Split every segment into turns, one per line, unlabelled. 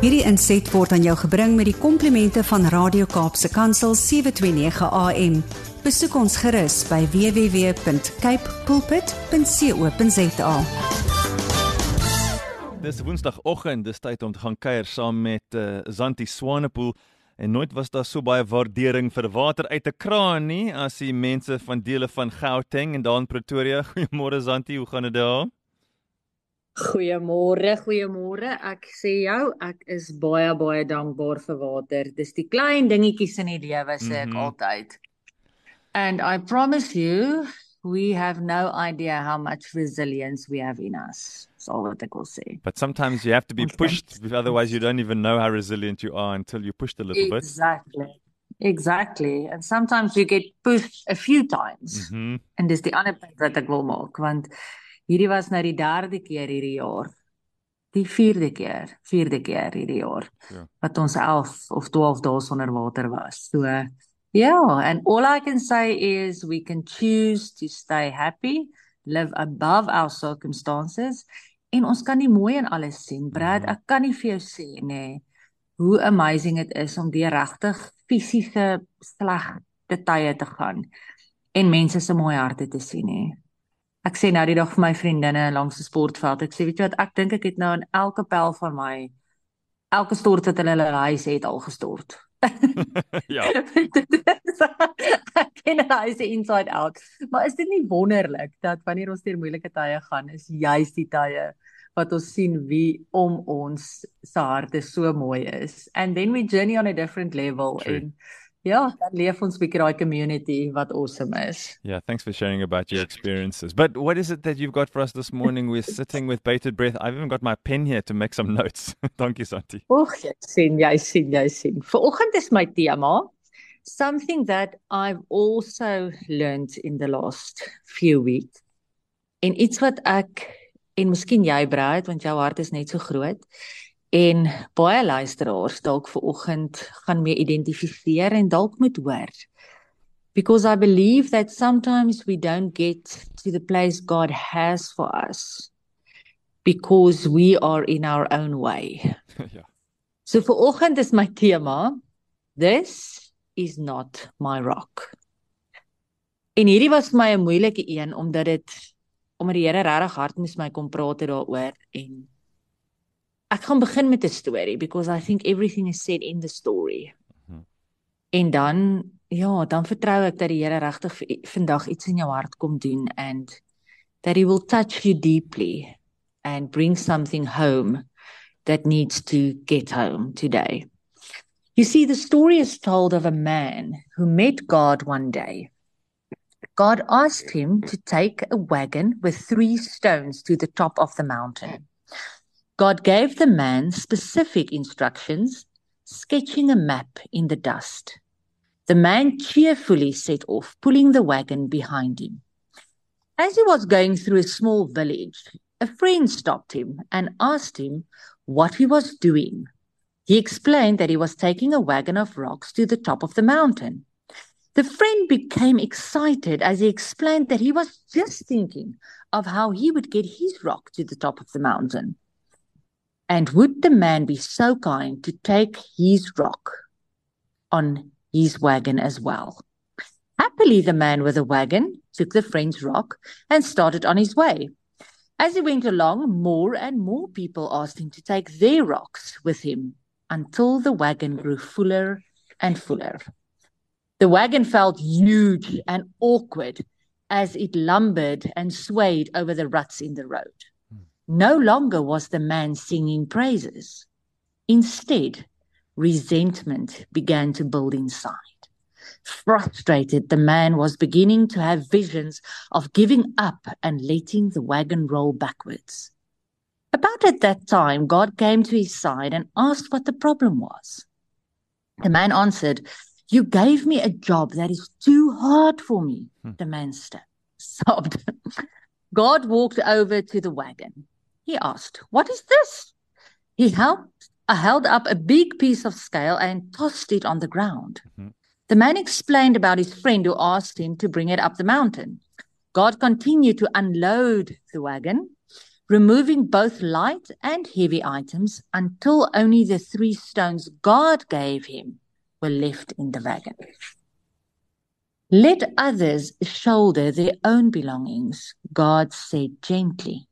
Hierdie inset word aan jou gebring met die komplimente van Radio Kaapse Kansel 729 AM. Besoek ons gerus by www.cape pulpit.co.za.
Dis Woensdagoggend, dis tyd om te gaan kuier saam met uh, Zanti Swanepoel en nooit was daar so baie waardering vir water uit 'n kraan nie as die mense van dele van Gauteng en daar in Pretoria. Goeiemôre Zanti, hoe gaan dit daar?
Goeiemôre, goeiemôre. Ek sê jou, ek is baie baie dankbaar vir water. Dis die klein dingetjies in die lewe sê ek mm -hmm. altyd. And I promise you, we have no idea how much resilience we have in us. That's all what I will say.
But sometimes you have to be pushed, otherwise you don't even know how resilient you are until you're pushed a little
exactly. bit. Exactly. Exactly. And sometimes you get pushed a few times. Mm -hmm. And dis die ander punt wat ek wil maak want Hierdie was nou die derde keer hierdie jaar. Die vierde keer, vierde keer hierdie jaar. Ja. Wat ons 11 of 12 dae sonder water was. So ja, yeah, and all I can say is we can choose to stay happy, live above our circumstances en ons kan die mooi in alles sien. Brad, mhm. ek kan nie vir jou sê nê nee, hoe amazing dit is om deur regtig fisiese slegte tye te gaan en mense se mooi harte te sien nie. Ek sê nou die dag vir my vriendinne langs die sportveld. Ek sê weet jy wat ek dink ek het nou in elke pel van my elke stort wat hulle hulle huis het al gestort. ja. ek ken hy se inside out. Maar is dit nie wonderlik dat wanneer ons deur moeilike tye gaan, is juist die tye wat ons sien wie om ons se harte so mooi is. And then we journey on a different level True. and Ja, dan leef ons bietjie daai community wat awesome is.
Yeah, thanks for sharing about your experiences. But what is it that you've got for us this morning? We're sitting with bated breath. I've even got my pen here to make some notes. Dankie Santi.
Och, jy sien, jy sien, jy sien. Vanoggend is my tema something that I've also learned in the last few weeks. En iets wat ek en miskien jy Brad, want jou hart is net so groot en baie luisteraars dalk ver oggend gaan mee identifiseer en dalk moet hoor. Because i believe that sometimes we don't get to the place god has for us because we are in our own way. Ja. So vir oggend is my tema this is not my rock. En hierdie was vir my 'n moeilike een omdat dit omdat die Here regtig hard moes my kom praat daaroor en ek gaan begin met 'n storie because I think everything is said in the story. Mm -hmm. En dan ja, dan vertrou ek dat die Here regtig vandag iets in jou hart kom doen and that he will touch you deeply and bring something home that needs to get home today. You see the story is told of a man who met God one day. God asked him to take a wagon with three stones to the top of the mountain. God gave the man specific instructions, sketching a map in the dust. The man cheerfully set off, pulling the wagon behind him. As he was going through a small village, a friend stopped him and asked him what he was doing. He explained that he was taking a wagon of rocks to the top of the mountain. The friend became excited as he explained that he was just thinking of how he would get his rock to the top of the mountain. And would the man be so kind to take his rock on his wagon as well? Happily, the man with the wagon took the friend's rock and started on his way. As he went along, more and more people asked him to take their rocks with him until the wagon grew fuller and fuller. The wagon felt huge and awkward as it lumbered and swayed over the ruts in the road. No longer was the man singing praises. Instead, resentment began to build inside. Frustrated, the man was beginning to have visions of giving up and letting the wagon roll backwards. About at that time, God came to his side and asked what the problem was. The man answered, You gave me a job that is too hard for me, hmm. the man st- sobbed. God walked over to the wagon. He asked, What is this? He held, uh, held up a big piece of scale and tossed it on the ground. Mm-hmm. The man explained about his friend who asked him to bring it up the mountain. God continued to unload the wagon, removing both light and heavy items until only the three stones God gave him were left in the wagon. Let others shoulder their own belongings, God said gently.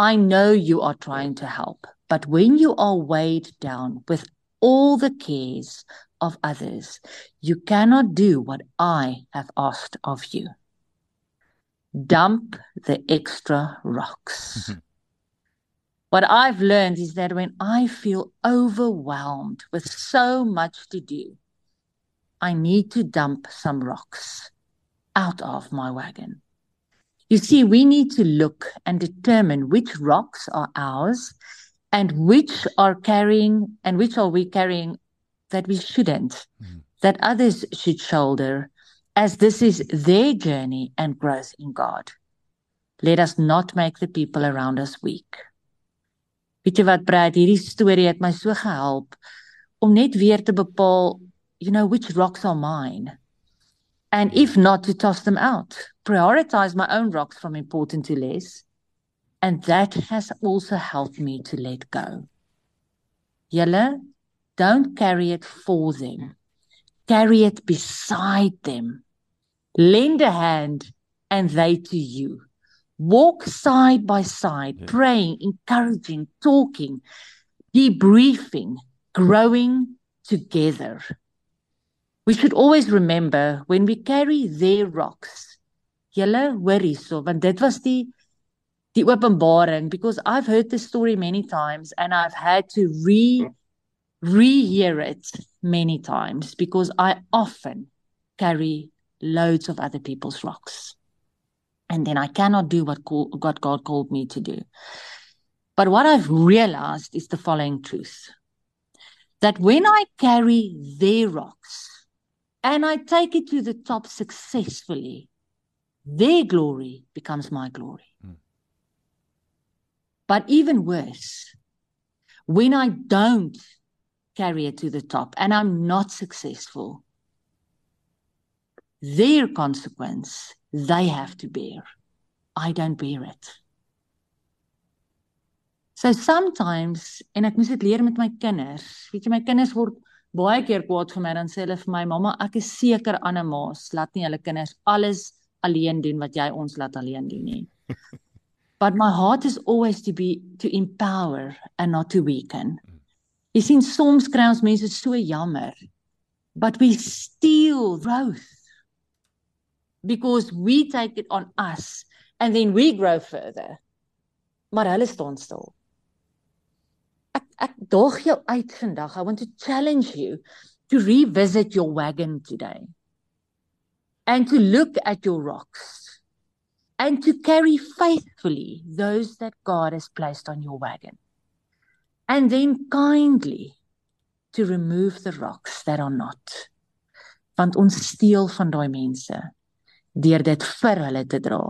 I know you are trying to help, but when you are weighed down with all the cares of others, you cannot do what I have asked of you. Dump the extra rocks. Mm-hmm. what I've learned is that when I feel overwhelmed with so much to do, I need to dump some rocks out of my wagon. You see, we need to look and determine which rocks are ours and which are carrying and which are we carrying that we shouldn't, mm-hmm. that others should shoulder, as this is their journey and growth in God. Let us not make the people around us weak. Weet jy wat Brad hierdie storie het my so gehelp om net weer te bepaal, you know, which rocks are mine. And if not to toss them out, prioritize my own rocks from important to less. And that has also helped me to let go. Julle, don't carry it for them. Carry it beside them. Lend a hand and they to you. Walk side by side, yeah. praying, encouraging, talking, debriefing, growing together. We should always remember when we carry their rocks. Julle hoor hierso want dit was die die openbaring because I've heard this story many times and I've had to re rehear it many times because I often carry loads of other people's rocks. And then I cannot do what, call, what God called me to do. But what I've realized is the following truth that when I carry their rocks and I take it to the top successfully, their glory becomes my glory. But even worse, when I don't carry it to the top and I'm not successful, their consequence they have to bear. I don't bear it. So sometimes en ek moet dit leer met my kinders. Weet jy my kinders word baie keer kwaad vir my dan sê hulle vir my mamma ek is seker Anne Maas laat nie hulle kinders alles alleen doen wat jy ons laat alleen doen nie. But my heart is always to be to empower and not to weaken. Jy sien soms kry ons mense so jammer. But we steal growth because we take it on us and then we grow further. Maar hulle staan stil. Ek daag jou uit vandag. I want to challenge you to revisit your wagon today. And to look at your rocks and to carry faithfully those that God has placed on your wagon. And then kindly to remove the rocks that are not. Want ons steel van daai mense deur dit vir hulle te dra.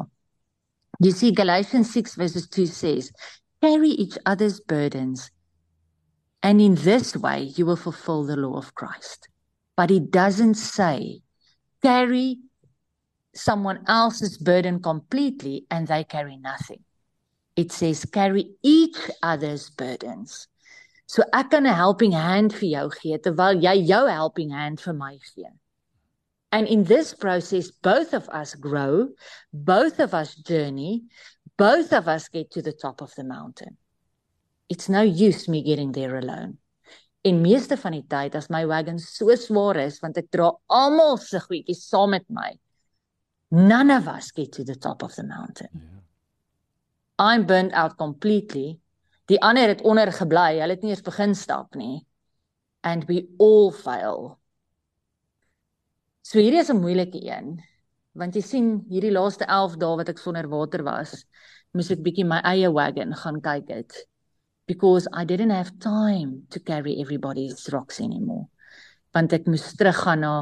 You see Galatians 6 verses 2 says, carry each other's burdens and in this way you will fulfill the law of Christ. But he doesn't say carry someone else's burden completely and they carry nothing. It says carry each other's burdens. So ek kan 'n helping hand vir jou gee terwyl jy jou helping hand vir my gee. And in this process both of us grow, both of us journey, both of us get to the top of the mountain. It's no use me getting there alone. En meeste van die tyd as my wagon so swaar is want ek dra almal se goedjies saam met my, None of us get to the top of the mountain. Yeah. I'm burnt out completely. Die ander het onder gebly. Hulle het nie eens begin stap nie. And we all fail. So hierdie is 'n moeilike een. Want jy sien, hierdie laaste 11 dae wat ek sonder water was, moes ek bietjie my eie wagon gaan kyk het because I didn't have time to carry everybody's rocks anymore. Want ek moes teruggaan na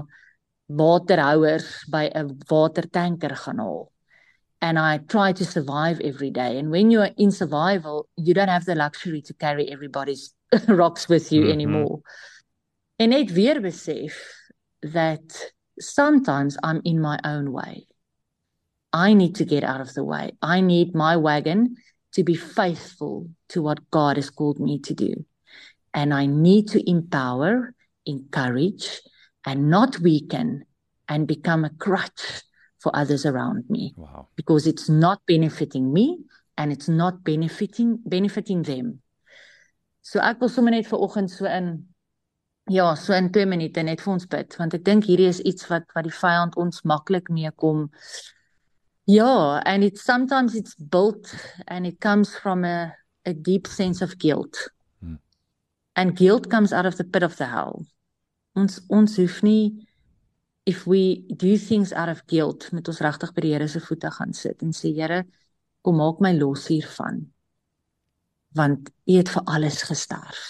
waterhouers by 'n watertanker gaan haal. And I try to survive every day. And when you're in survival, you don't have the luxury to carry everybody's rocks with you mm -hmm. anymore. En net weer besef that sometimes I'm in my own way. I need to get out of the way. I need my wagon to be faithful to what God has called me to do. And I need to empower, encourage, and not weaken and become a crutch for others around me.
Wow.
Because it's not benefiting me and it's not benefiting benefiting them. So ek wil sommer net vir oggend so in ja, so in 2 minute net vir ons bid want ek dink hierdie is iets wat wat die vyand ons maklik mee kom. Ja, and it sometimes it's built and it comes from a a deep sense of guilt. Hmm. And guilt comes out of the pit of the hell. Ons ons hoef nie if we do things out of guilt met ons regtig by die Here se voete gaan sit en sê Here, kom maak my los hiervan. Want U het vir alles gesterf.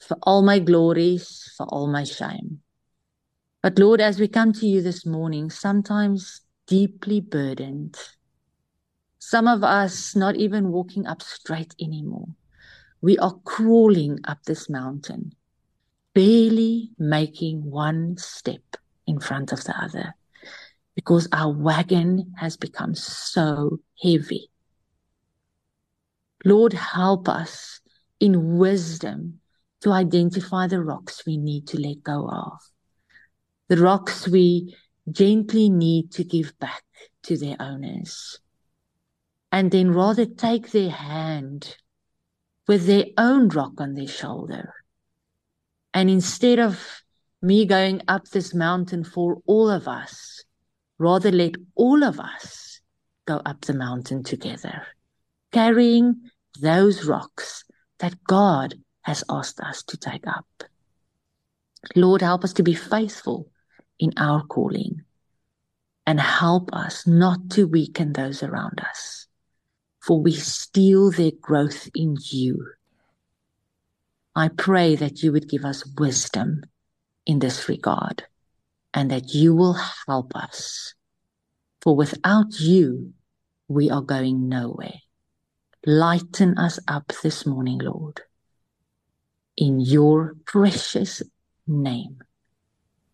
For all my glories, for all my shame. But Lord, as we come to you this morning, sometimes deeply burdened, some of us not even walking up straight anymore. We are crawling up this mountain, barely making one step in front of the other because our wagon has become so heavy. Lord, help us in wisdom to identify the rocks we need to let go of, the rocks we gently need to give back to their owners, and then rather take their hand with their own rock on their shoulder. And instead of me going up this mountain for all of us, rather let all of us go up the mountain together, carrying those rocks that God has asked us to take up. Lord, help us to be faithful in our calling and help us not to weaken those around us, for we steal their growth in you. I pray that you would give us wisdom in this regard and that you will help us. For without you, we are going nowhere. Lighten us up this morning, Lord. In your precious name,